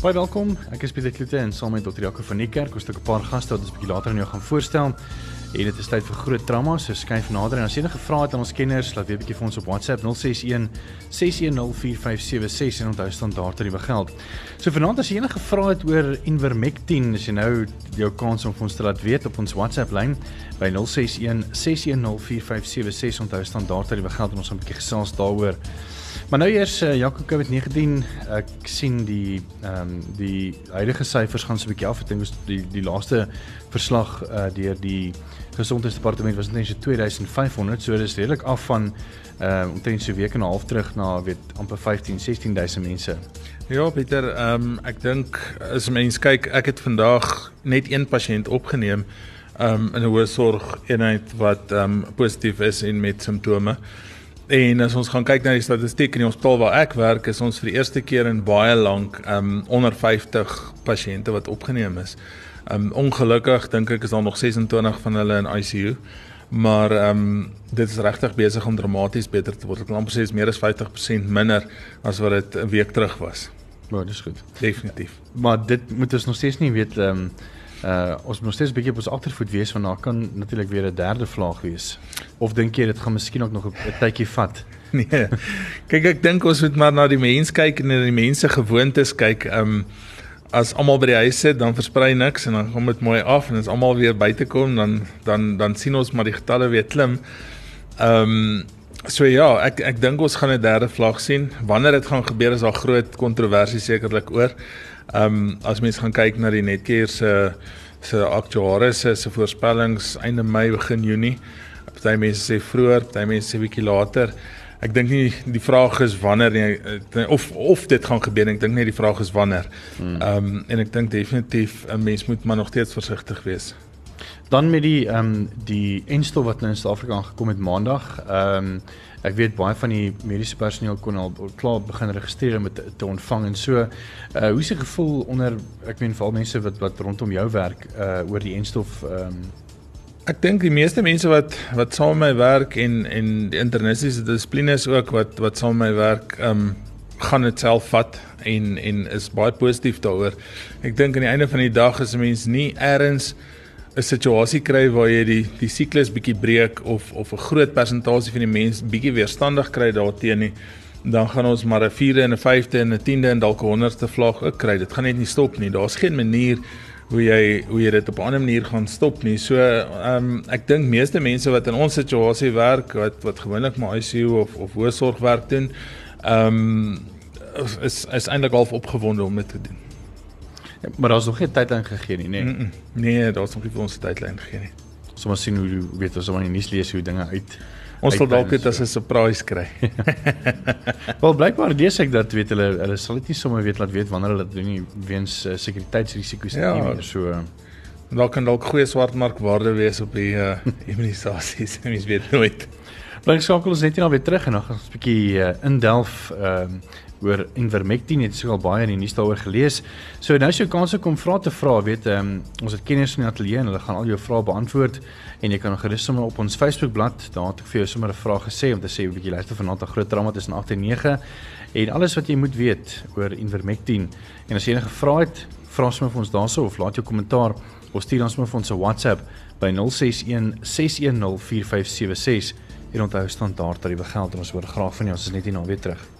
Baie welkom. Ek is Pieter Kloete en saam met Dr. Jaco van die kerk, ons het 'n paar gaste wat ons 'n bietjie later aan jou gaan voorstel. En dit is tyd vir groot trauma, so skuif nader en as enige vrae het aan ons kenners, laat weet 'n bietjie vir ons op WhatsApp 061 6104576 en onthou standaard tariewe geld. So vanaand as enige vrae het oor Invermectin, as jy nou jou kans om ons te laat weet op ons WhatsApp lyn by 061 6104576 onthou standaard tariewe geld en ons gaan 'n bietjie gesels daaroor. Maar nou eers uh, Jaco COVID-19, ek sien die ehm um, die huidige syfers gaan so 'n bietjie af. Ek dink die die laaste verslag uh, deur die gesondheidsdepartement was net so 2500, so dis redelik af van ehm uh, omtrent so 'n week en 'n half terug na weet amper 15 16000 mense. Ja, Pieter, ehm um, ek dink as mens kyk, ek het vandag net een pasiënt opgeneem ehm um, in 'n hoë sorg eenheid wat ehm um, positief is en met simptome. En as ons gaan kyk na die statistiek in die hospitaal waar ek werk, is ons vir die eerste keer in baie lank um onder 50 pasiënte wat opgeneem is. Um ongelukkig dink ek is daar nog 26 van hulle in ICU. Maar um dit is regtig besig om dramaties beter te word. Ek kan amper sê is meer as 50% minder as wat dit 'n week terug was. Ja, dis goed. Definitief. Maar dit moet ons nog steeds nie weet um uh ons moet steeds bietjie op ons agtervoet wees want daar kan natuurlik weer 'n derde vlaag wees. Of dink jy dit gaan miskien ook nog 'n tydjie vat? Nee. Kyk ek dink ons moet maar na die mense kyk en na die mense gewoontes kyk. Um as almal by die huis sit, dan versprei niks en dan kom dit mooi af en as almal weer buite kom, dan dan dan sien ons maar die getalle weer klim. Um so ja, ek ek dink ons gaan 'n derde vlaag sien. Wanneer dit gaan gebeur is daar groot kontroversie sekerlik oor. Ehm um, as mens gaan kyk na die Netcare se se aktuaries se voorspellings einde Mei begin Junie. Party mense sê vroeër, party mense sê bietjie later. Ek dink nie die vraag is wanneer nie eh, of of dit gaan gebeur nie. Ek dink net die vraag is wanneer. Hmm. Ehm um, en ek dink definitief 'n mens moet maar nog steeds versigtig wees. Dan met die ehm um, die enstof wat nou in Suid-Afrika aangekom het maandag. Ehm um, ek weet baie van die mediese personeel kon al klaar begin registreer om te, te ontvang en so. Uh hoe die gevoel onder ek meen veral mense wat wat rondom jou werk uh oor die enstof ehm um, Ek dink die meeste mense wat wat saam met my werk en en die internistiese dissiplines ook wat wat saam met my werk ehm um, gaan dit self vat en en is baie positief daaroor. Ek dink aan die einde van die dag is 'n mens nie eers 'n situasie kry waar jy die die siklus bietjie breek of of 'n groot persentasie van die mense bietjie weerstandig kry daarteenoor dan gaan ons maar 'n 4de en 'n 5de en 'n 10de en dalk 'n 100ste vlaag ook kry. Dit gaan net nie stop nie. Daar's geen manier hoe jy hoe jy dit op 'n ander manier gaan stop nie. So ehm um, ek dink meeste mense wat in ons situasie werk, wat wat gewoonlik maar ICU of of hoësorgwerk doen, ehm um, is is eintlik half opgewonde om dit te doen. Ja, maar daar's nog geen tydlyn gegee nie, nê? Nee, mm -mm. nee daar's nog nie vir ons tydlyn gegee nie. Ons moet sien hoe weet ons moet in die nuus lees hoe dinge uit Ons sal dalk dit as 'n surprise kry. Wel blykbaar lees ek dat weet hulle hulle sal dit nie sommer weet laat weet wanneer hulle dit doen nie weens uh, sekuriteitsrisiko's ja, nie meer. So uh, daar kan dalk goeie swartmarkwaarde wees op die uh, immunisasies. Mens weet nooit. Blyk skakel ons net hier nou weer terug en dan gaan ons 'n bietjie uh, indelf ehm uh, oor Invermectin het sou al baie in die nuus daaroor gelees. So nou is jou kans om vra te vra, weet ehm um, ons het kenners in die ateljee en hulle gaan al jou vrae beantwoord en jy kan gerus sommer op ons Facebookblad, daar het ek vir jou sommer 'n vraag gesê om te sê 'n bietjie luister vanaand 'n groot drama tussen 8 en 9 en alles wat jy moet weet oor Invermectin. En as jy enige vrae het, vra sommer vir ons daarso of laat jou kommentaar of stuur ons sommer vir ons 'n WhatsApp by 061 610 4576 en onthou staan daar dat jy geld en ons hoor graag van jou. Ons is net hier na weer terug.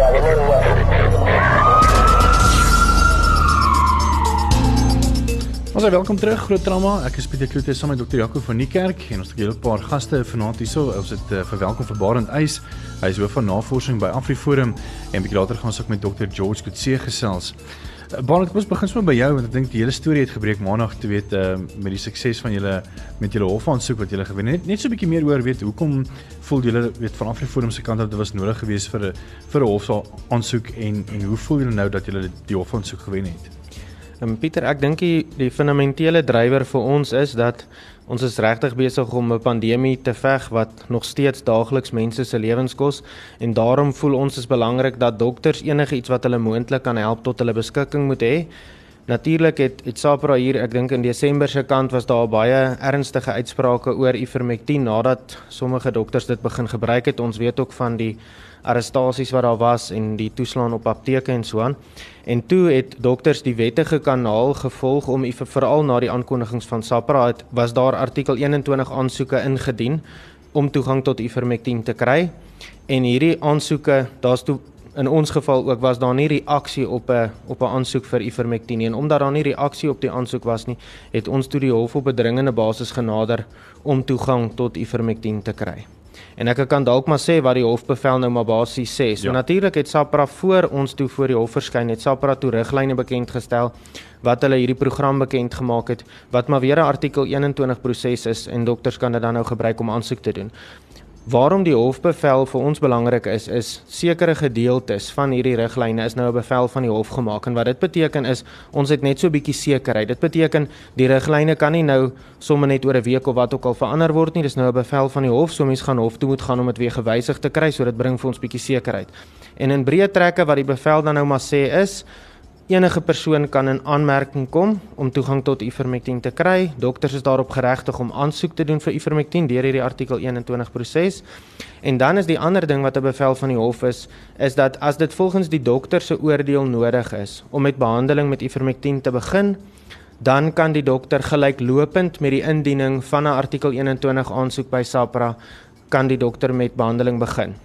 Ons is welkom terug Groot Trauma. Ek is Pieter Kloete saam met Dr. Jaco van die kerk en ons het 'n hele paar gaste vanaand hierso. Ons het uh, verwelkom vir Barend Eis. Hy is hoof van navorsing by AfriForum en bietjie later gaan ons ook met Dr. George Kutse gesels. Uh, Barend, kom ons begin sommer by jou want ek dink die hele storie het gebreek maandag te weet uh, met die sukses van julle met julle hofaansoek wat julle gewen het. Net so 'n bietjie meer oor weet hoekom voel julle weet van AfriForum se kant dat dit was nodig geweest vir 'n vir 'n hofaansoek en en hoe voel julle nou dat julle die hofaansoek gewen het? En Pieter, ek dink die, die fundamentele drywer vir ons is dat ons is regtig besig om 'n pandemie te veg wat nog steeds daagliks mense se lewens kos en daarom voel ons is belangrik dat dokters enige iets wat hulle moontlik kan help tot hulle beskikking moet hê. Natuurlik het het Sapra hier, ek dink in Desember se kant was daar baie ernstige uitsprake oor Ivermectin nadat sommige dokters dit begin gebruik het. Ons weet ook van die arrestasies wat daar was en die toeslaan op apteke en so aan. En toe het dokters die wettige kanaal gevolg om veral na die aankondigings van SAPRA het was daar artikel 21 aansoeke ingedien om toegang tot Ivermectin te kry. En hierdie aansoeke, daar's toe in ons geval ook was daar nie reaksie op 'n op 'n aansoek vir Ivermectin nie en omdat daar nie reaksie op die aansoek was nie, het ons toe die hof op bedringende basis genader om toegang tot Ivermectin te kry. En ek kan dalk maar sê wat die hofbevel nou maar basies sê. So ja. natuurlik het SAPRA voor ons toe voor die hof verskyn het SAPRA toe riglyne bekend gestel wat hulle hierdie program bekend gemaak het wat maar weer 'n artikel 21 proses is en dokters kan dit dan nou gebruik om aansoek te doen. Waarom die hofbevel vir ons belangrik is is sekere gedeeltes van hierdie riglyne is nou 'n bevel van die hof gemaak en wat dit beteken is ons het net so 'n bietjie sekerheid. Dit beteken die riglyne kan nie nou sommer net oor 'n week of wat ook al verander word nie. Dis nou 'n bevel van die hof, so mense gaan hof toe moet gaan om dit weer gewysig te kry, so dit bring vir ons bietjie sekerheid. En in breë trekke wat die bevel dan nou maar sê is Enige persoon kan in aanmerking kom om toegang tot Ivermectin te kry. Dokters is daarop geregtig om aansoek te doen vir Ivermectin deur hierdie artikel 21 proses. En dan is die ander ding wat 'n bevel van die hof is, is dat as dit volgens die dokter se oordeel nodig is om met behandeling met Ivermectin te begin, dan kan die dokter gelyklopend met die indiening van 'n artikel 21 aansoek by SAPRA kan die dokter met behandeling begin.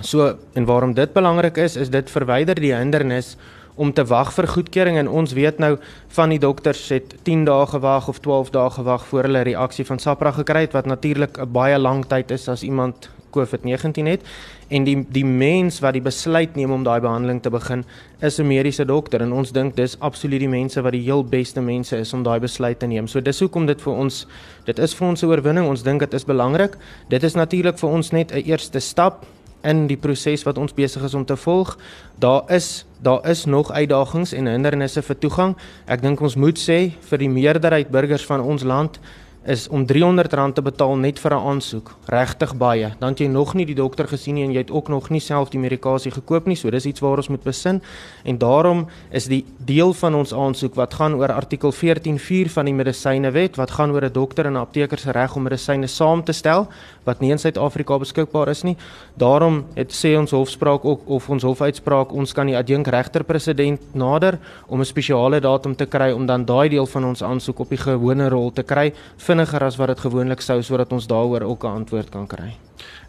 So en waarom dit belangrik is, is dit verwyder die hindernis om te wag vir goedkeuring en ons weet nou van die dokters het 10 dae gewag of 12 dae gewag voor hulle reaksie van SAPRA gekry het wat natuurlik 'n baie lang tyd is as iemand COVID-19 het en die die mens wat die besluit neem om daai behandeling te begin is 'n mediese dokter en ons dink dis absoluut die mense wat die heel beste mense is om daai besluit te neem. So dis hoekom dit vir ons dit is vir ons 'n oorwinning. Ons dink dit is belangrik. Dit is natuurlik vir ons net 'n eerste stap in die proses wat ons besig is om te volg. Daar is daar is nog uitdagings en hindernisse vir toegang. Ek dink ons moet sê vir die meerderheid burgers van ons land is om R300 te betaal net vir 'n aansoek regtig baie. Dan jy nog nie die dokter gesien nie en jy het ook nog nie self die medikasie gekoop nie. So dis iets waar ons moet besin en daarom is die deel van ons aansoek wat gaan oor artikel 14.4 van die medisynewet wat gaan oor 'n dokter en 'n apteker se reg om medisyne saam te stel wat nie in Suid-Afrika beskikbaar is nie. Daarom het sê ons hofspraak ook of ons hofuitspraak ons kan die adjunk regter president nader om 'n spesiale datum te kry om dan daai deel van ons aansoek op die gewone rol te kry vinniger as wat dit gewoonlik sou sodat ons daaroor ook 'n antwoord kan kry.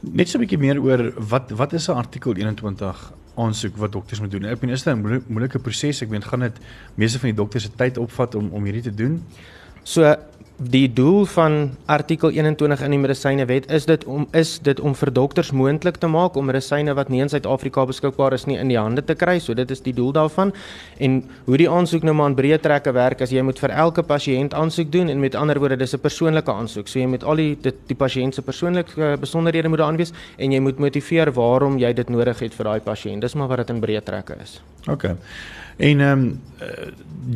Net so 'n bietjie meer oor wat wat is 'n artikel 21 aansoek wat dokters moet doen. Ek meen is dit 'n moeilike proses? Ek meen gaan dit meeste van die dokters se tyd opvat om om hierdie te doen? So die doel van artikel 21 in die medisynewet is dit om is dit om vir dokters moontlik te maak om medisyne wat nie in Suid-Afrika beskikbaar is nie in die hande te kry. So dit is die doel daarvan. En hoe die aansoek nou maar in breë trekke werk as jy moet vir elke pasiënt aansoek doen en met ander woorde dis 'n persoonlike aansoek. So jy moet al die die, die pasiënt se persoonlike besonderhede moet aanwys en jy moet motiveer waarom jy dit nodig het vir daai pasiënt. Dis maar wat dit in breë trekke is. OK. En ehm um, uh,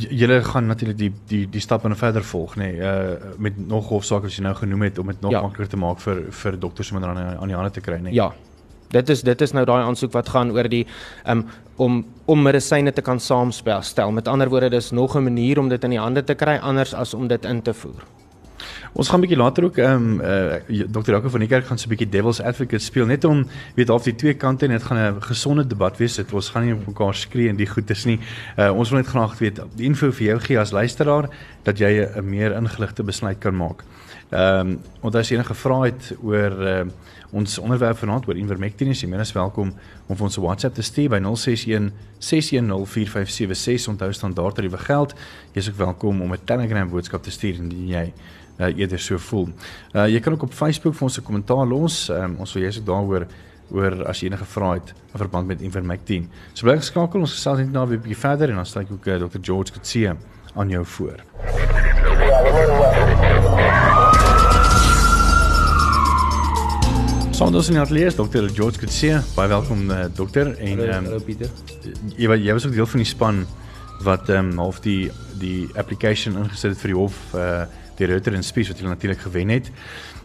julle gaan natuurlik die die die stappe nou verder volg nê nee, uh met nog hofsaake wat jy nou genoem het om dit nog ja. makliker te maak vir vir dokters om aan aan die hande te kry nê. Nee. Ja. Dit is dit is nou daai aansoek wat gaan oor die um om om medisyne te kan saamspel. Stel met ander woorde dis nog 'n manier om dit in die hande te kry anders as om dit in te voer. Ons gaan 'n bietjie later ook ehm um, uh, Dr. Jaco van die kerk gaan so 'n bietjie devil's advocate speel net om weet half die twee kante en dit gaan 'n gesonde debat wees. Dit ons gaan nie op mekaar skree en die goed is nie. Uh, ons wil net graag weet die info vir jou gee as luisteraar dat jy 'n meer ingeligte besluit kan maak. Ehm um, want as enige vrae het oor uh, ons onderwerp vanaand oor Invermectin, is jy meer as welkom om ons WhatsApp te stuur by 061 6104576. Onthou standaard tariewe geld. Jy is ook welkom om 'n Telegram boodskap te stuur indien jy uh, eerder so voel. Uh, jy kan ook op Facebook vir ons 'n kommentaar los. Um, ons wil jy's ook daaroor oor as jy enige vrae het in verband met Invermectin. So bly geskakel, ons gesels net nou 'n bietjie verder en dan stel ek ook uh, Dr. George Kutsie aan jou voor. Sondos in atlees Dr. George Kutsie, baie welkom uh, dokter en ehm um, Pieter. Jy jy was ook deel van die span wat ehm um, half die die application ingesit het vir die hof uh die Rutter en Spies wat hulle natuurlik gewen het.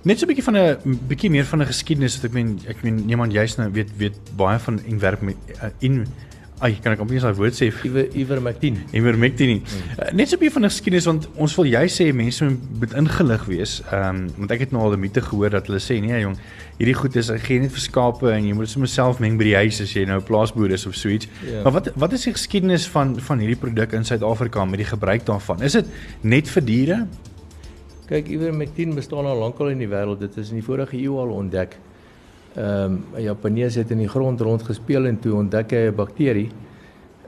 Net so 'n bietjie van 'n bietjie meer van 'n geskiedenis wat ek meen ek meen niemand juist nou weet weet baie van en werk met uh, in Ai, kan ek amper daai woord sê? Iwer Ivermectin. Ivermectin. Uh, net so 'n bietjie van 'n geskiedenis want ons wil jy sê mense moet ingelig wees. Ehm um, want ek het nou al 'n mite gehoor dat hulle sê nee jong, hierdie goed is gee net vir skape en jy moet dit sommer self meng by die huis as jy nou 'n plaasboer is of so iets. Ja. Maar wat wat is die geskiedenis van van hierdie produk in Suid-Afrika met die gebruik daarvan? Is dit net vir diere? Kyk, Ivermectin bestaan al lankal in die wêreld. Dit is in die vorige eeu al ontdek ehm um, 'n Japanees het in die grond rond gespeel en toe ontdek hy 'n bakterie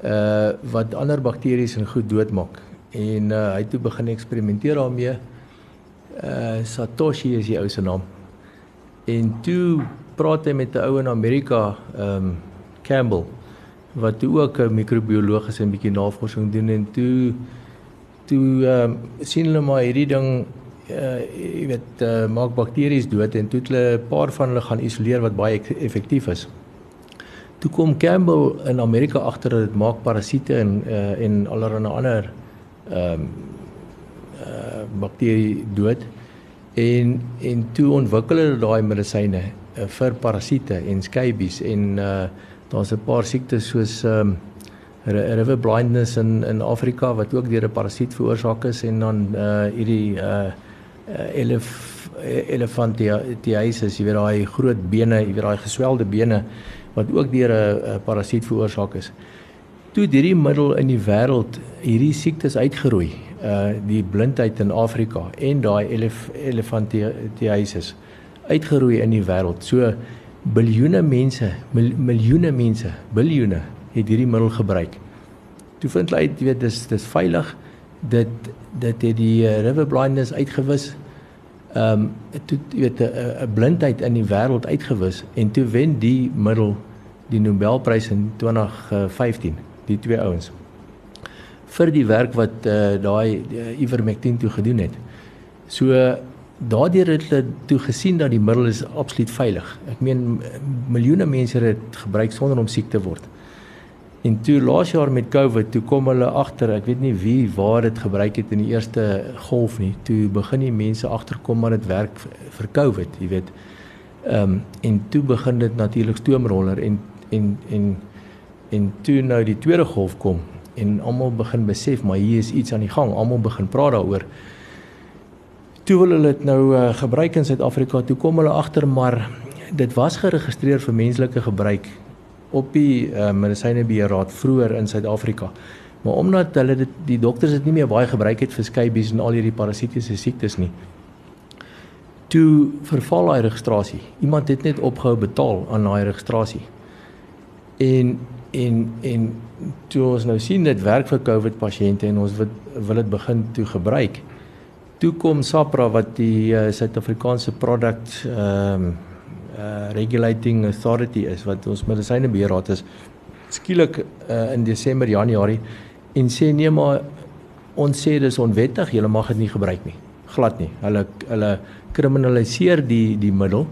uh wat ander bakterieë in goed doodmaak. En uh hy het toe begin eksperimenteer daarmee. Uh Satoshi is die ou se naam. En toe praat hy met 'n ou in Amerika, ehm um, Campbell wat toe ook 'n microbioloog is en 'n bietjie navorsing doen en toe toe ehm um, sien hulle maar hierdie ding uh jy weet uh, maak bakterieë dood en toe het hulle 'n paar van hulle gaan isoleer wat baie effektief is. Toe kom Campbell in Amerika agter dat dit maak parasiete en uh en allerlei ander ehm um, uh bakterie dood en en toe ontwikkel hulle daai medisyne uh, vir parasiete en scabies en uh daar's 'n paar siektes soos ehm um, river blindness in in Afrika wat ook deur 'n parasiet veroorsaak is en dan uh hierdie uh uh, elef elefantiasis, jy weet daai groot bene, jy weet daai geswelde bene wat ook deur 'n parasiet veroorsaak is. Toe hierdie middel in die wêreld hierdie siektes uitgeroei, uh die blindheid in Afrika en daai elef elefantiasis uitgeroei in die wêreld. So biljoene mense, mil, miljoene mense, biljoene het hierdie middel gebruik. Toe vind hulle uit, jy weet dis dis veilig dit dit het die river blindness uitgewis. Ehm um, toe jy weet 'n blindheid in die wêreld uitgewis en toe wen die middel die Nobelprys in 2015 die twee ouens vir die werk wat uh, daai uh, Ivermectin toe gedoen het. So daardeur het hulle toe gesien dat die middel is absoluut veilig. Ek meen miljoene mense het dit gebruik sonder om siek te word. En toe laas jaar met COVID, toe kom hulle agter, ek weet nie wie waar dit gebruik het in die eerste golf nie. Toe begin die mense agterkom maar dit werk vir COVID, jy weet. Ehm um, en toe begin dit natuurlik stoomroller en en en en toe nou die tweede golf kom en almal begin besef maar hier is iets aan die gang. Almal begin praat daaroor. Toe wil hulle dit nou uh, gebruik in Suid-Afrika. Toe kom hulle agter maar dit was geregistreer vir menslike gebruik op die uh, medisynebeheerraad vroeër in Suid-Afrika. Maar omdat hulle dit die dokters dit nie meer baie gebruik het vir skybies en al hierdie parasitiese siektes nie. Toe verval daai registrasie. Iemand het net opgehou betaal aan daai registrasie. En en en toe ons nou sien dit werk vir COVID pasiënte en ons wil wil dit begin toe gebruik. Toe kom SAPRA wat die uh, Suid-Afrikaanse product ehm um, uh regulating authority is wat ons medisyne beheerraad is skielik uh in Desember Januarie en sê nee maar ons sê dis onwettig jy mag dit nie gebruik nie. Glad nie. Hulle hulle kriminaliseer die die middel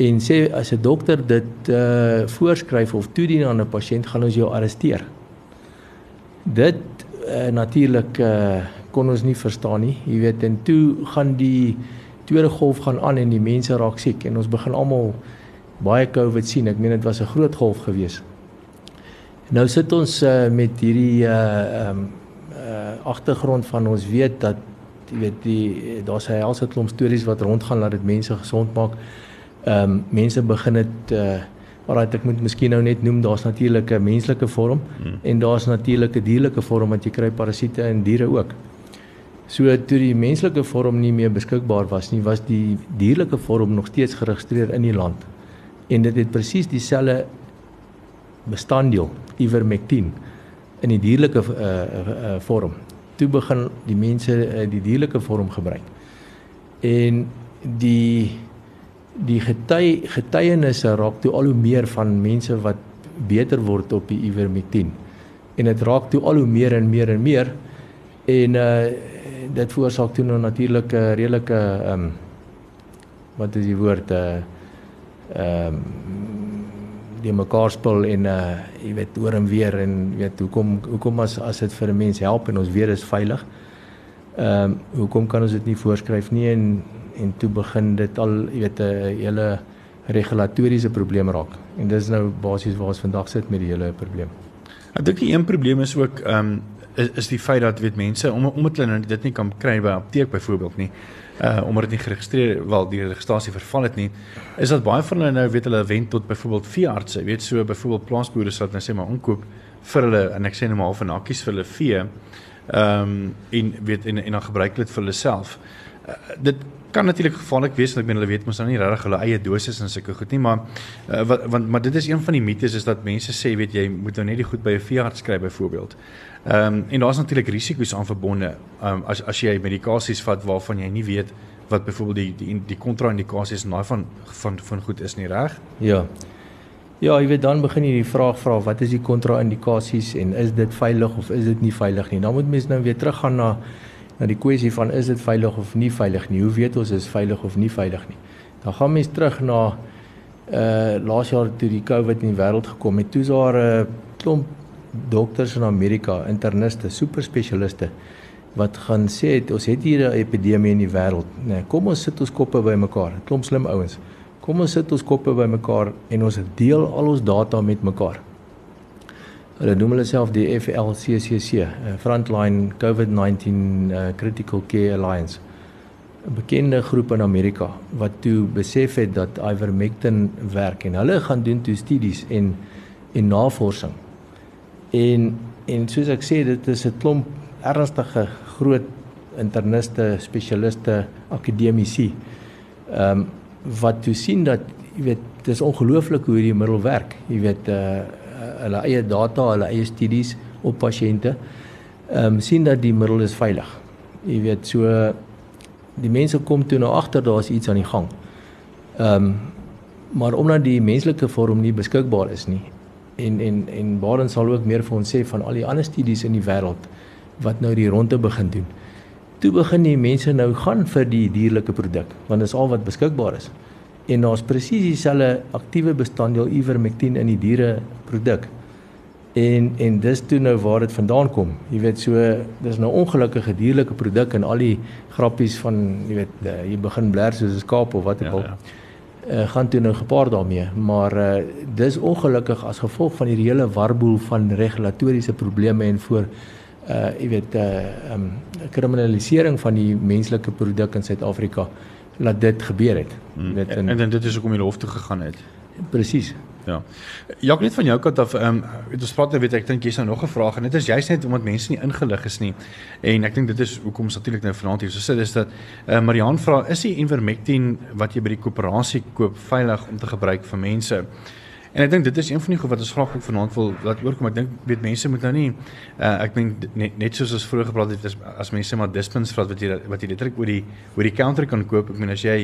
en sê as 'n dokter dit uh voorskryf of toedien aan 'n pasiënt gaan ons jou arresteer. Dit uh, natuurlik uh kon ons nie verstaan nie. Jy weet en toe gaan die tweede golf gaan aan en die mense raak siek en ons begin almal baie COVID sien. Ek meen dit was 'n groot golf gewees. Nou sit ons uh, met hierdie uh ehm uh, agtergrond van ons weet dat jy weet die daar's 'n helse klomp stories wat rondgaan dat dit mense gesond maak. Um, mense begin dit uh alraai ek moet miskien nou net noem daar's natuurlik 'n menslike vorm hmm. en daar's natuurlik 'n dierlike vorm wat jy kry parasiete in diere ook. So toe die menslike vorm nie meer beskikbaar was nie, was die dierlike vorm nog steeds geregistreer in die land. En dit het presies dieselfde bestanddeel, ivermectin, in die dierlike uh, uh, vorm. Toe begin die mense uh, die dierlike vorm gebruik. En die die gety getuienisse raak toe al hoe meer van mense wat beter word op die ivermectin. En dit raak toe al hoe meer en meer en meer en uh dit veroorsaak toe nou natuurlik 'n redelike ehm um, wat is die woord uh, ehm um, die mekaar spil en uh jy weet oor en weer en weet hoekom hoekom as as dit vir 'n mens help en ons weet is veilig. Ehm um, hoekom kan ons dit nie voorskryf nie en en toe begin dit al jy weet 'n hele regulatoriese probleem raak. En dis nou basies waar ons vandag sit met die hele probleem. Ek dink die een probleem is ook ehm um, is, is die feit dat weet mense om omdat hulle nou dit nie kan kry by apteek byvoorbeeld nie uh omdat dit nie geregistreer wel die registrasie verval het nie is dat baie van hulle nou weet hulle wend tot byvoorbeeld veeartse. Weet so byvoorbeeld plaasboere sal nou sê maar omkoop vir hulle en ek sê net maar half en hakkies vir hulle vee ehm um, en weet en en dan gebruik hulle dit vir hulle self. Uh, dit kan natuurlik gevaarlik wees want ek meen hulle weet mos nou nie regtig hulle eie doses en sulke goed nie maar uh, wat want maar dit is een van die mites is dat mense sê weet jy moet nou net die goed by 'n veearts kry byvoorbeeld Ehm um, en daar's natuurlik risiko's aan verbonde. Ehm um, as as jy medikasies vat waarvan jy nie weet wat byvoorbeeld die die die kontra-indikasies en daai van van van goed is nie reg? Ja. Ja, jy weet dan begin jy die vraag vra wat is die kontra-indikasies en is dit veilig of is dit nie veilig nie? Dan moet mens nou weer teruggaan na na die kwessie van is dit veilig of nie veilig nie? Hoe weet ons is veilig of nie veilig nie? Dan gaan mens terug na uh laas jaar toe die COVID in die wêreld gekom het. Toe's daar 'n uh, klomp dokters in Amerika, interniste, superspesialiste wat gaan sê het, ons het hier 'n epidemie in die wêreld. Nee, kom ons sit ons koppe bymekaar. Klomp slim ouens. Kom ons sit ons koppe bymekaar en ons deel al ons data met mekaar. Hulle noem hulle self die FLCCC, eh, Frontline COVID-19 uh, Critical Care Alliance. 'n bekende groep in Amerika wat toe besef het dat ivermectin werk en hulle gaan doen toe studies en en navorsing En en soos ek sê dit is 'n klomp ernstige groot interniste, spesialiste, akademici. Ehm um, wat toe sien dat jy weet dis ongelooflik hoe hierdie middel werk. Jy weet uh hulle eie data, hulle eie studies op pasiënte ehm um, sien dat die middel is veilig. Jy weet so die mense kom toe nou agter daar's iets aan die gang. Ehm um, maar omdat die menslike vorm nie beskikbaar is nie en en en Baden sal ook meer vir ons sê van al die ander studies in die wêreld wat nou die ronde begin doen. Toe begin die mense nou gaan vir die dierlike produk want dit is al wat beskikbaar is. En daar's presies dieselfde aktiewe bestanddeel ivermectin in die diere produk. En en dis toe nou waar dit vandaan kom. Jy weet so dis nou ongelukkige dierlike produk en al die grappies van jy weet eh, jy begin bler soos 'n skaap of wat ook ja, al. Ja, ja uh, gaan toe nou gepaard daarmee, maar uh, dis ongelukkig as gevolg van hierdie hele warboel van regulatoriese probleme en voor uh jy weet uh um kriminalisering van die menslike produk in Suid-Afrika laat dit gebeur het. Hmm. Weet en, en en dit is hoekom jy hof toe gegaan het. Presies. Ja. Jak net van jou kant af, ehm um, ons praat nou weet ek dink jy's nou nog 'n vraag en dit is juist net omdat mense nie ingelig is nie. En ek dink dit is hoekom ons natuurlik nou vanaand hier so sit is dat eh uh, Marian vra is die Invermectin wat jy by die koöperasie koop veilig om te gebruik vir mense? En ek dink dit is een van die goed wat ons graag ook vanaand wil laat oorkom. Ek dink weet mense moet nou nie uh, ek dink net net soos ons vroeër gepraat het as, as mense maar dispens vat wat jy wat jy letterlik oor die oor die counter kan koop. Ek meen as jy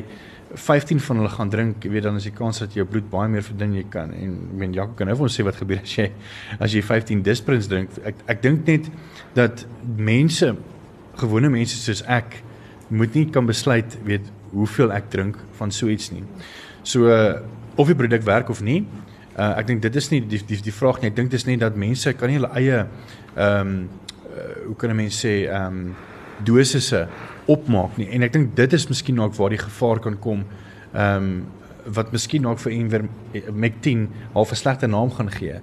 15 van hulle gaan drink, weet dan is die kans dat jou bloed baie meer verdun jy kan. En ek meen Jaco kan nou vir ons sê wat gebeur as jy as jy 15 dispens drink. Ek ek dink net dat mense gewone mense soos ek moet nie kan besluit weet hoeveel ek drink van so iets nie. So uh, of die produk werk of nie. Uh, ek dink dit is nie die die, die vraag nie. Ek dink dit is nie dat mense kan nie hulle eie ehm um, uh, hoe kan 'n mens sê ehm um, dosisse opmaak nie. En ek dink dit is miskien ook waar die gevaar kan kom. Ehm um, wat miskien ook vir Invermectin half 'n slegte naam gaan gee.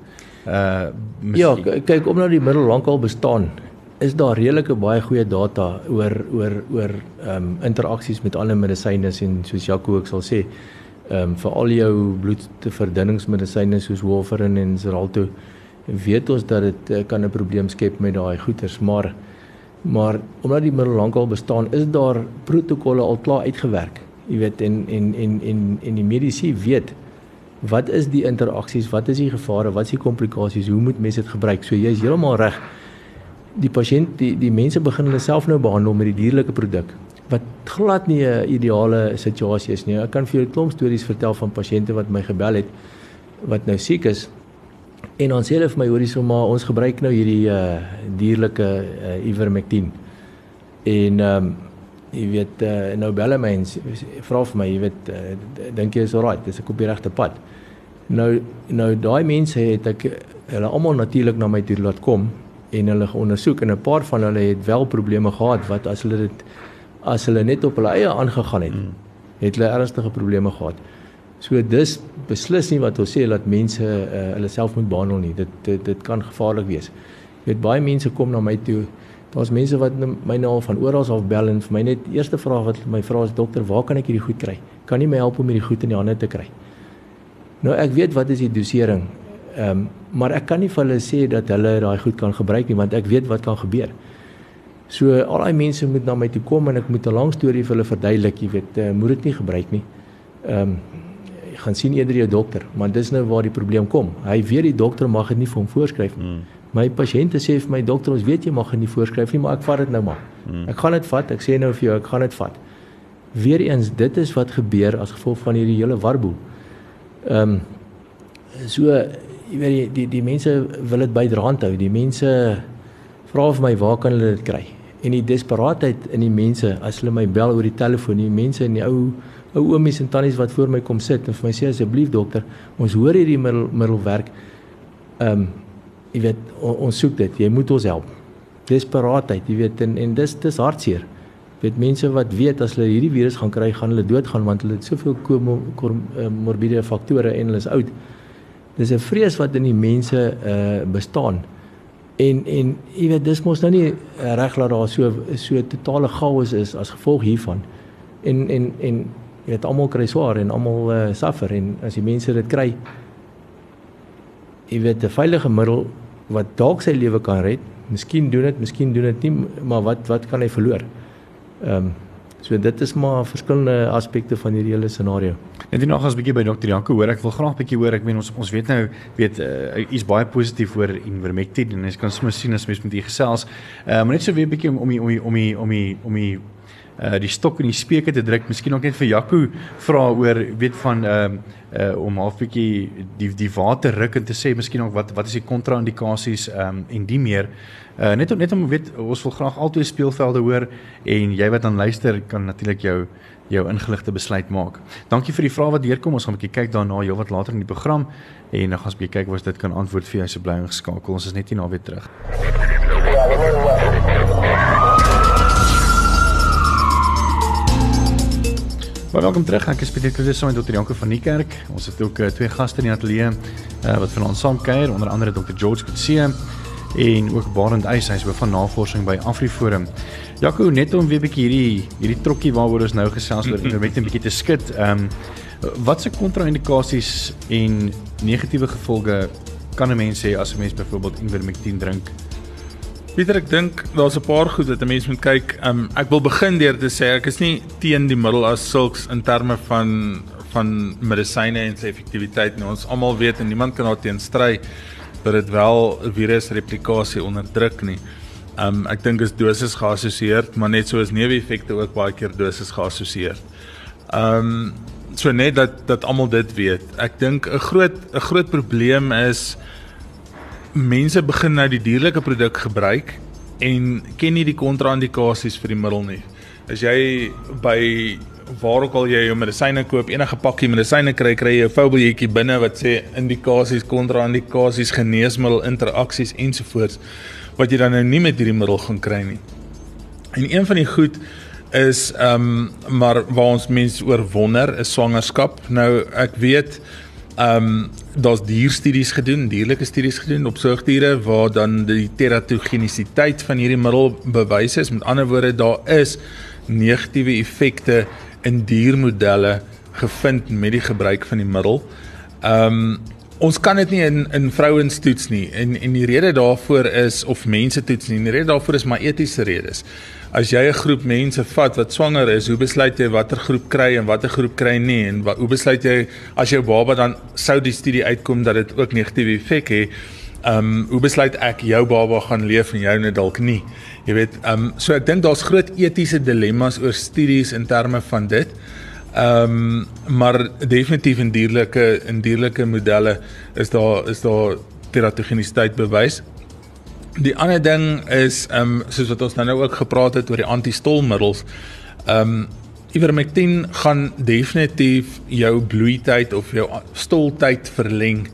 Uh Ja, kyk omdat die middel lankal bestaan, is daar redelike baie goeie data oor oor oor ehm um, interaksies met ander medisyne en soos Jaco ook sal sê, ehm um, vir al jou bloedverdunningsmedisyne soos warfarin en Xarelto weet ons dat dit uh, kan 'n probleem skep met daai goeters, maar Maar omdat die middel lankal bestaan, is daar protokolle al klaar uitgewerk. Jy weet en en en en en die mediese weet wat is die interaksies, wat is die gevare, wat is die komplikasies, hoe moet mense dit gebruik? So jy is heeltemal reg. Die pasiënt, die die mense begin hulle self nou behandel met die dierlike produk wat glad nie 'n ideale situasie is nie. Ek kan vir 'n klomp stories vertel van pasiënte wat my gebel het wat nou siek is En dan sê hulle vir my hoorie so maar ons gebruik nou hierdie uh dierlike uh, ivermectin. En ehm um, jy weet uh, nou bel my en vra vir my, jy weet uh, dink jy is alright, dis ek op die regte pad. Nou nou daai mense het ek hulle almal natuurlik na my toe laat kom en hulle geondersoek en 'n paar van hulle het wel probleme gehad wat as hulle dit as hulle net op hulle eie aangegaan het, het hulle ernstige probleme gehad. So dis beslis nie wat ons sê dat mense uh, hulle self moet behandel nie. Dit dit dit kan gevaarlik wees. Jy weet baie mense kom na my toe. Daar's mense wat my nou van oral af bel en vir my net eerste vraag wat my vra is dokter, waar kan ek hierdie goed kry? Kan nie my help om hierdie goed in die hande te kry? Nou ek weet wat is die dosering. Ehm um, maar ek kan nie vir hulle sê dat hulle daai goed kan gebruik nie want ek weet wat kan gebeur. So al daai mense moet na my toe kom en ek moet 'n lang storie vir hulle verduidelik, jy weet, uh, moet dit nie gebruik nie. Ehm um, gaan sien eerder jou dokter, maar dis nou waar die probleem kom. Hy weet die dokter mag dit nie vir hom voorskryf nie. Hmm. My pasiënte sê vir my dokter, ons weet jy mag dit nie voorskryf nie, maar ek vat dit nou maar. Hmm. Ek gaan dit vat. Ek sê nou vir jou, ek gaan dit vat. Weereens, dit is wat gebeur as gevolg van hierdie hele warboel. Ehm um, so jy weet die die, die mense wil dit bydraand hou. Die mense vra vir my waar kan hulle dit kry? En die desperaatheid in die mense as hulle my bel oor die telefoon, die mense in die ou ou oomies en tannies wat voor my kom sit en vir my sê asseblief dokter, ons hoor hierdie middel middelwerk. Ehm um, jy weet on, ons soek dit. Jy moet ons help. Desperaatheid, jy weet en en dis dis hartseer. Weet mense wat weet as hulle hierdie virus gaan kry, gaan hulle doodgaan want hulle het soveel komorbide eh, faktore en hulle is oud. Dis 'n vrees wat in die mense uh bestaan. En en jy weet dis mos nou nie reg dat daar so so totale chaos is as gevolg hiervan. En en en jy weet almal kry swaar en almal uh, suffer en as die mense dit kry jy weet 'n veilige middel wat dalk sy lewe kan red, miskien doen dit, miskien doen dit nie, maar wat wat kan hy verloor? Ehm um, so dit is maar verskillende aspekte van hierdie hele scenario. Net hier nog as 'n bietjie by dokter Janko hoor, ek wil graag bietjie hoor. Ek meen ons ons weet nou weet uh, is baie positief oor Invermectin en jy kan sommer sien as mens met u gesels. Uh, maar net so weer bietjie om om om om om om om uh die stok in die speke te druk. Miskien ook net vir Jaco vra oor weet van ehm uh, uh om half bietjie die die water ruk en te sê miskien ook wat wat is die kontra-indikasies ehm um, en die meer. Uh net om net om weet ons wil graag altyd speelvelde hoor en jy wat dan luister kan natuurlik jou jou ingeligte besluit maak. Dankie vir die vrae wat deurkom. Ons gaan 'n bietjie kyk daarna heel wat later in die program en dan gaan ons bietjie kyk of ons dit kan antwoord vir jou se bly ingeskakel. Ons is net hier na weer terug. Baie welkom terug. Ek is Pieter Kloos saam met Dr. Janko van Niekerk. Ons het ook uh, twee gaste in die ateljee uh, wat vanaand saam kuier, onder andere Dr. George Kutse en ook Barend Eys, hy's hoof van navorsing by AfriForum. Jaco, net om weer 'n bietjie hierdie hierdie trokkie waaroor ons nou gesels oor net 'n bietjie te skud. Ehm um, wat se kontra-indikasies en negatiewe gevolge kan 'n mens hê as 'n mens byvoorbeeld Ivermectin drink? Pieter, ek dink daar's 'n paar goed wat 'n mens moet kyk. Um, ek wil begin deur te sê ek is nie teen die middel as sulks in terme van van medisyne en sy effektiwiteit nie. Ons almal weet en niemand kan daarteen stry dat dit wel virusreplikasie onderdruk nie. Um ek dink is dosis geassosieer, maar net so is neeweffekte ook baie keer dosis geassosieer. Um so net dat dat almal dit weet. Ek dink 'n groot 'n groot probleem is mense begin nou die dierlike produk gebruik en ken nie die kontra-indikasies vir die middel nie. As jy by waar ook al jy jou medisyne koop, enige pakkie medisyne kry, kry jy 'n foubeljetjie binne wat sê indikasies, kontra-indikasies, geneesmiddel interaksies ensovoorts wat jy dan nou nie met hierdie middel gaan kry nie. En een van die goed is ehm um, maar waar ons mense oor wonder is swangerskap. Nou ek weet Ehm um, daar's dierstudies gedoen, dierlike studies gedoen op soogdiere waar dan die teratogenisiteit van hierdie middel bewys is. Met ander woorde, daar is negatiewe effekte in diermodelle gevind met die gebruik van die middel. Ehm um, ons kan dit nie in in vrouens toets nie en en die rede daarvoor is of mense toets nie. Die rede daarvoor is maar etiese redes as jy 'n groep mense vat wat swanger is, hoe besluit jy watter groep kry en watter groep kry nie en wat, hoe besluit jy as jou baba dan sou die studie uitkom dat dit ook negatiewe effek het? Ehm um, hoe besluit ek jou baba gaan leef en jou net dalk nie? Jy weet, ehm um, so ek dink daar's groot etiese dilemma's oor studies in terme van dit. Ehm um, maar definitief in dierlike in dierlike modelle is daar is daar teratogenisiteit bewys. Die ander ding is ehm um, soos wat ons nou nou ook gepraat het oor die antistolmiddels. Ehm um, ivermectin gaan definitief jou bloeityd of jou stoltyd verleng.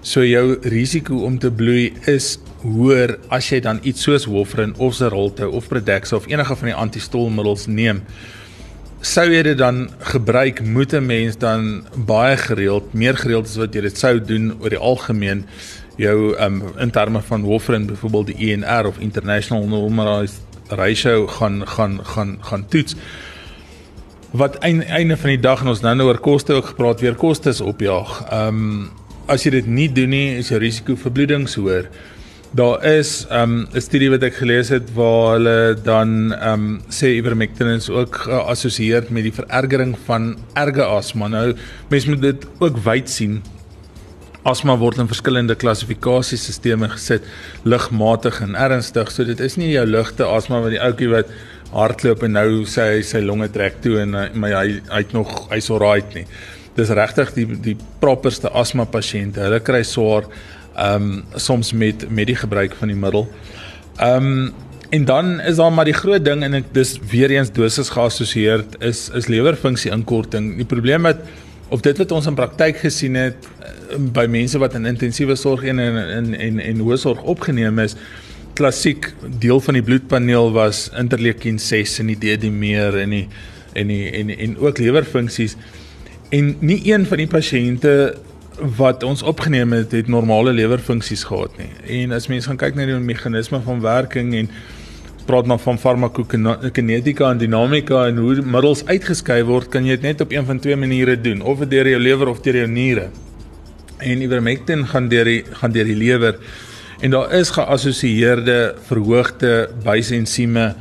So jou risiko om te bloei is hoër as jy dan iets soos Warfarin of Xarelto of Pradaxa of enige van die antistolmiddels neem. Sou jy dit dan gebruik, moet 'n mens dan baie gereeld, meer gereeld as wat jy dit sou doen oor die algemeen jou um, in terme van Warfarin byvoorbeeld die INR of International Normalized Ratio gaan gaan gaan gaan toets wat einde, einde van die dag en ons nou nou oor koste ook gepraat weer kostes opjaag. Ehm um, as jy dit nie doen nie, is jou risiko vir bloedings hoër. Daar is ehm, 'n um, studie wat ek gelees het waar hulle dan um, sê ivermectin is ook geassosieer met die verergering van erge asma. Nou mense moet dit ook wyd sien. Asma word in verskillende klassifikasiesisteme gesit, ligmatig en ernstig. So dit is nie jou ligte asma wat die ouetjie wat hardloop en nou sê hy sy longe trek toe en my hy hy't nog hy's alright nie. Dis regtig die die properste asma pasiënte. Hulle kry swaar ehm um, soms met met die gebruik van die middel. Ehm um, en dan is daar maar die groot ding en ek dis weer eens dosis geassosieer is is lewerfunksie inkorting. Die probleem met of dit wat ons in praktyk gesien het eh, by mense wat in intensiewe sorg en in en en en hoë sorg opgeneem is, klassiek deel van die bloedpaneel was interleukin 6 en die D-dimer en die en die en en ook lewerfunksies en nie een van die pasiënte wat ons opgeneem het het normale lewerfunksies gehad nie. En as mens gaan kyk na die meganisme van werking en praat maar van farmakokinetika en dinamika en hoe middels uitgeskei word, kan jy dit net op een van twee maniere doen, of deur jou lewer of deur jou niere. En ivermectin gaan deur die gaan deur die lewer en daar is geassosieerde verhoogde bysensieme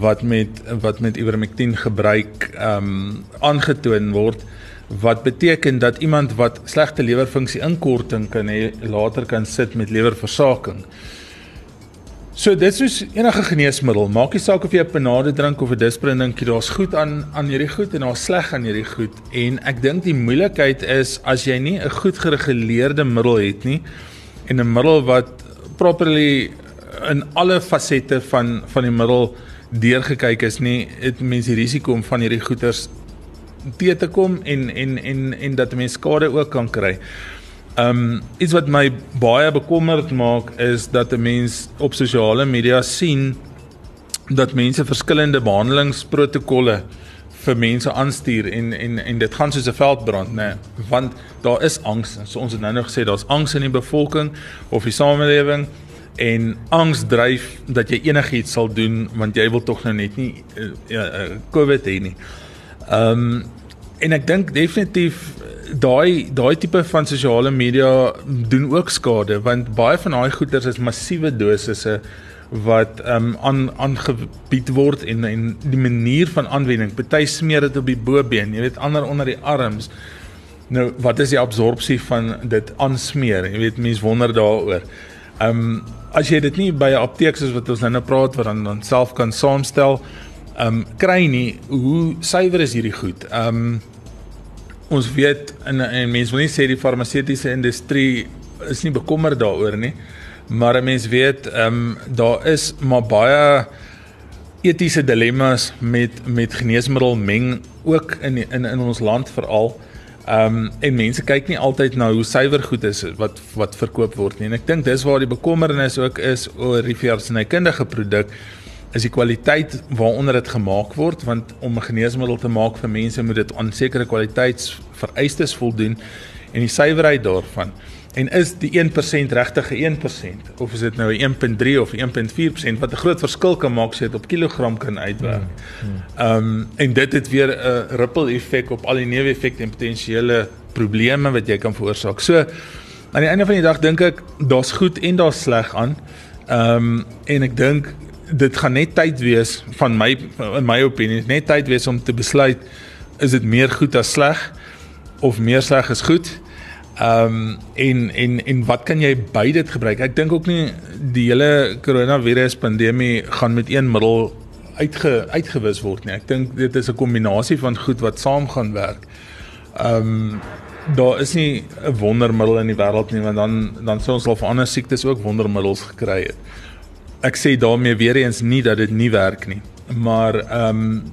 wat met wat met ivermectin gebruik ehm um, aangetoon word wat beteken dat iemand wat slegte lewerfunksie inkorting kan hê later kan sit met lewerversaking. So dit is enige geneesmiddel, maak nie saak of jy 'n panade drink of 'n disprin dink, daar's goed aan aan hierdie goed en daar's sleg aan hierdie goed en ek dink die moeilikheid is as jy nie 'n goed gereguleerde middel het nie en 'n middel wat properly in alle fasette van van die middel deurgekyk is nie het mense die risiko om van hierdie goeters te te kom en en en en dat mense skade ook kan kry. Um iets wat my baie bekommerd maak is dat 'n mens op sosiale media sien dat mense verskillende behandelingsprotokolle vir mense aanstuur en en en dit gaan soos 'n veldbrand nê nee, want daar is angs so ons het nou nog gesê daar's angs in die bevolking of die samelewing en angs dryf dat jy enigiets sal doen want jy wil tog nou net nie uh, uh, covid hê nie. Ehm um, en ek dink definitief daai daai tipe van sosiale media doen ook skade want baie van daai goeders is massiewe dosisse wat ehm um, aan aangebied word en en die manier van aanwending. Party smeer dit op die bobeen, jy weet ander onder die arms. Nou, wat is die absorpsie van dit aansmeer? Jy weet mense wonder daaroor. Ehm um, as jy dit nie by 'n apteek soos wat ons nou nou praat wat dan dan self kan saamstel, um, kry nie hoe suiwer is hierdie goed? Um, ons weet en en mense wil nie sê die farmaseutiese industrie is nie bekommerd daaroor nie. Maar 'n mens weet, ehm um, daar is maar baie etiese dilemma's met met geneesmiddelmeng ook in in in ons land veral. Ehm um, en mense kyk nie altyd na hoe suiwer goed is wat wat verkoop word nie. En ek dink dis waar die bekommernis ook is oor die veeartsenykundige produk is die kwaliteit waaronder dit gemaak word want om 'n geneesmiddel te maak vir mense moet dit aan sekere kwaliteitsvereistes voldoen en die suiwerheid daarvan En is die 1% regtig 'n 1% of is dit nou 'n 1.3 of 1.4% wat 'n groot verskil kan maak as jy dit op kilogram kan uitwerk. Hmm, hmm. Ehm um, en dit het weer 'n ripple effek op al die neeweffekte en potensiële probleme wat jy kan veroorsaak. So aan die einde van die dag dink ek daar's goed en daar's sleg aan. Ehm um, en ek dink dit gaan net tyd wees van my in my opinie net tyd wees om te besluit is dit meer goed as sleg of meer sleg as goed. Ehm um, en en en wat kan jy by dit gebruik? Ek dink ook nie die hele koronavirus pandemie gaan met een middel uitge uitgewis word nie. Ek dink dit is 'n kombinasie van goed wat saam gaan werk. Ehm um, daar is nie 'n wondermiddel in die wêreld nie want dan dan sou ons al vir ander siektes ook wondermiddels gekry het. Ek sê daarmee weer eens nie dat dit nie werk nie. Maar ehm um,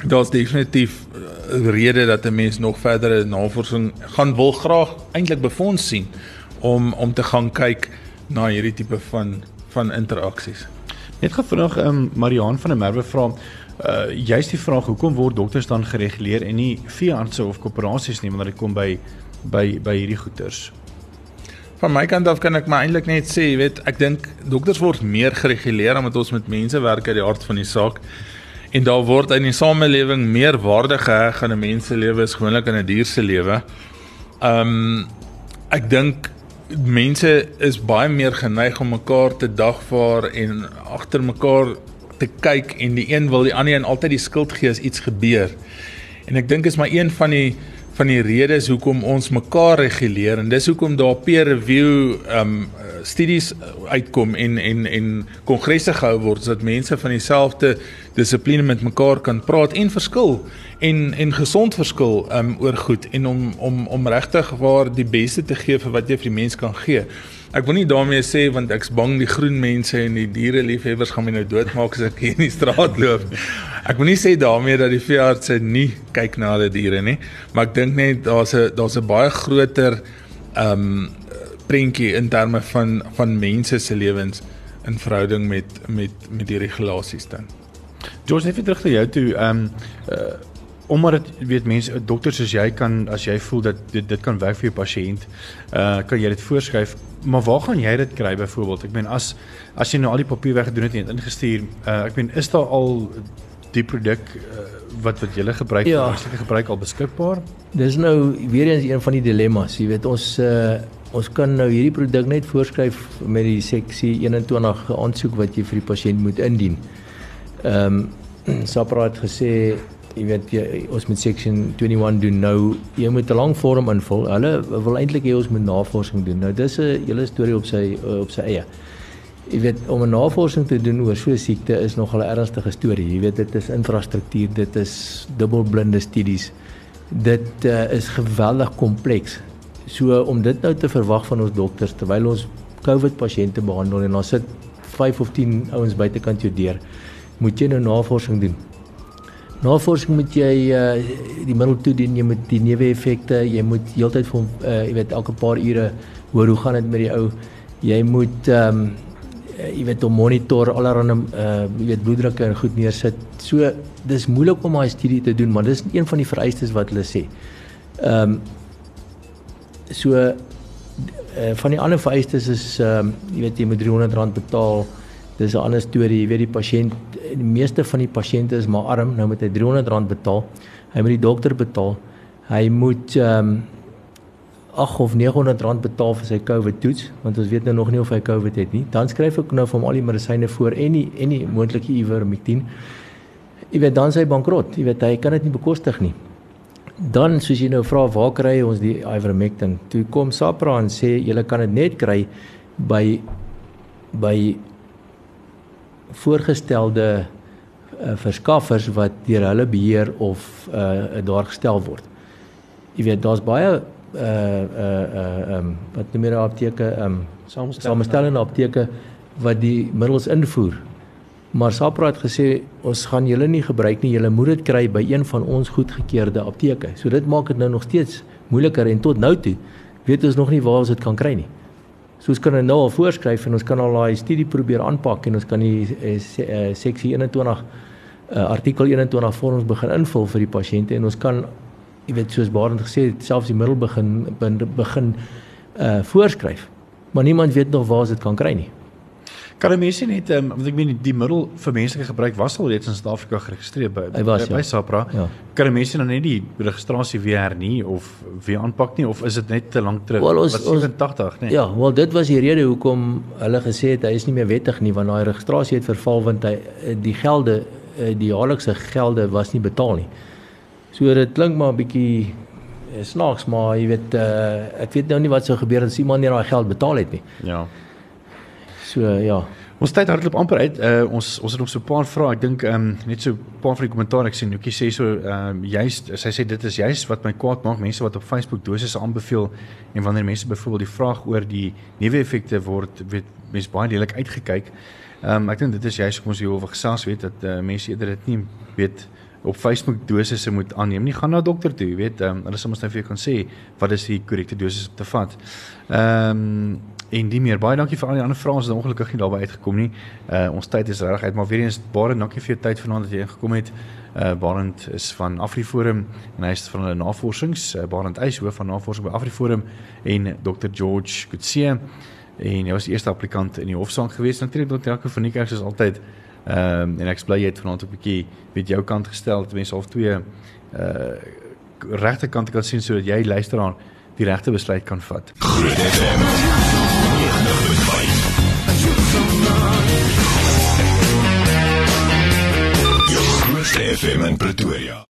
daar's definitief uh, rede dat 'n mens nog verdere navorsing gaan wil graag eintlik befonds sien om om te gaan kyk na hierdie tipe van van interaksies. Net vanaand ehm um, Mariaan van der Merwe vra uh juist die vraag hoekom word dokters dan gereguleer en nie veeartse of koöperasies nie wanneer dit kom by by by hierdie goeters? Van my kant af kan ek maar eintlik net sê, jy weet, ek dink dokters word meer gereguleer omdat ons met mense werk uit die hart van die saak. En daar word in die samelewing meer waarde geheg aan 'n mens se lewe as gewoonlik aan 'n dier se lewe. Um, ek dink mense is baie meer geneig om mekaar te dagvaar en agter mekaar te kyk en die een wil die ander een altyd die skuld gee as iets gebeur. En ek dink is maar een van die van die redes hoekom ons mekaar reguleer en dis hoekom daar peer review um studies uitkom en en en kongresse gehou word sodat mense van dieselfde dissipline met mekaar kan praat en verskil en en gesond verskil um oor goed en om om om regtig waar die beste te gee vir wat jy vir die mens kan gee. Ek wil nie daarmee sê want ek's bang die groen mense en die diere liefhebbers gaan my nou doodmaak as ek hier in die straat loop. Ek wil nie sê daarmee dat die veeartse nie kyk na hulle diere nie, maar ek dink net daar's 'n daar's 'n baie groter um prentjie in terme van van mense se lewens in verhouding met met met die regulasies dan. George, net terug na jou toe. Ehm um, uh, omdat dit weet mense dokters soos jy kan as jy voel dat dit dit kan werk vir jou pasiënt, uh kan jy dit voorskryf. Maar waar gaan jy dit kry byvoorbeeld? Ek meen as as jy nou al die papierwerk gedoen het en ingestuur, uh ek meen is daar al die produk uh, wat wat jy gebruik ja. as jy gebruik al beskikbaar? Dis nou weer eens een van die dilemma's. Jy weet ons uh ons kan nou hierdie produk net voorskryf met die seksie 21 aansoek wat jy vir die pasiënt moet indien. Ehm um, Sapra het gesê jy weet jy, ons met section 21 doen nou jy moet 'n lang vorm invul. Hulle wil eintlik hê ons moet navorsing doen. Nou dis 'n hele storie op sy op sy eie. Jy weet om 'n navorsing te doen oor so 'n siekte is nogal 'n ernstige storie. Jy weet dit is infrastruktuur, dit is dubbelblinde studies. Dit uh, is geweldig kompleks. So om dit nou te verwag van ons dokters terwyl ons COVID pasiënte behandel en dan sit 5 of 10 ouens buitekant jou deur moet jy nou navorsing doen. Navorsing moet jy uh die middel toedien, jy moet die neeweffekte, jy moet heeltyd vir uh jy weet elke paar ure hoor hoe gaan dit met die ou. Jy moet ehm um, jy weet om monitor allerhande uh jy weet bloeddrukke en goed neersit. So dis moeilik om daai studie te doen, maar dis een van die vereistes wat hulle sê. Ehm um, so uh, van die ander vereistes is ehm um, jy weet jy moet R300 betaal dis 'n ander storie. Jy weet die pasiënt, die meeste van die pasiënte is maar arm, nou moet hy R300 betaal. Hy moet die dokter betaal. Hy moet ehm um, 8 of 900 rand betaal vir sy COVID toets want ons weet nou nog nie of hy COVID het nie. Dan skryf ek nou vir hom al die medisyne voor en die en die moontlike ivermectin. Jy weet dan sy bankrot. Jy weet hy kan dit nie bekostig nie. Dan soos jy nou vra waar kry ons die ivermectin? Toe kom Sapra en sê jy kan dit net kry by by voorgestelde uh, verskaffers wat deur hulle beheer of uh, daar gestel word. Jy weet daar's baie uh uh uh um wat noem jy apteke um samestellende apteke wat die middels invoer. Maar Sapra het gesê ons gaan julle nie gebruik nie, julle moet dit kry by een van ons goedgekeurde apteke. So dit maak dit nou nog steeds moeiliker en tot nou toe weet ons nog nie waar ons dit kan kry nie. So ons kan nou al voorskryf en ons kan al daai studie probeer aanpak en ons kan die eh, eh, seksie 21 uh, artikel 21 vorms begin invul vir die pasiënte en ons kan jy weet soos Barend gesê het selfs die middel begin begin uh voorskryf. Maar niemand weet nog waar ons dit kan kry nie. Kan 'n mens net um, want ek meen die middel vir menslike gebruik was al reeds in Suid-Afrika geregistreer by was, by, by ja. SAPRA. Ja. Kan 'n mens dan net die registrasie weer hernie of weer aanpak nie of is dit net te lank terug? Well, ons, was 87, nee. Ja, wel dit was die rede hoekom hulle gesê het hy is nie meer wettig nie want daai registrasie het verval want hy die gelde eh, die jaarlikse gelde was nie betaal nie. So dit klink maar 'n bietjie eh, snaaks maar jy weet uh, ek weet nou nie wat sou gebeur as iemand nie daai geld betaal het nie. Ja. So ja. Ons tyd hardloop amper uit. Uh, ons ons het nog so 'n paar vrae. Ek dink ehm um, net so 'n paar van die kommentaar ek sien. Hoekie sê so ehm um, juist sy sê dit is juist wat my kwaad maak mense wat op Facebook dosisse aanbeveel en wanneer mense byvoorbeeld die vraag oor die neeweffekte word weet mense baie deeglik uitgekyk. Ehm um, ek dink dit is juist kom ons hier oor gesels weet dat uh, mense eerder dit nie weet op Facebook dosisse moet aanneem. Nie gaan na dokter toe, jy weet, ehm um, hulle sal ons nou vir jou kan sê wat is die korrekte dosis om te vat. Ehm um, en die meer baie dankie vir al die ander vrae, ons het ongelukkig nie daarby uitgekom nie. Uh ons tyd is reg uit, maar weer eens baie dankie vir jou tyd vanaand dat jy ingekom het. Uh Barend is van AfriForum en hy is van hulle navorsings. Uh, Barend Eis hoof van navorsing by AfriForum en Dr George Kutse en hy was die eerste applikant in die hofsaak gewees. Natuurlik tot elke van die kerk is altyd ehm um, en ek bly jy het vanaand 'n bietjie weet jou kant gestel dat mense half twee uh regte kante kan sien sodat jy luisteraar die regte besluit kan vat. Groot FM. FM in Pretoria.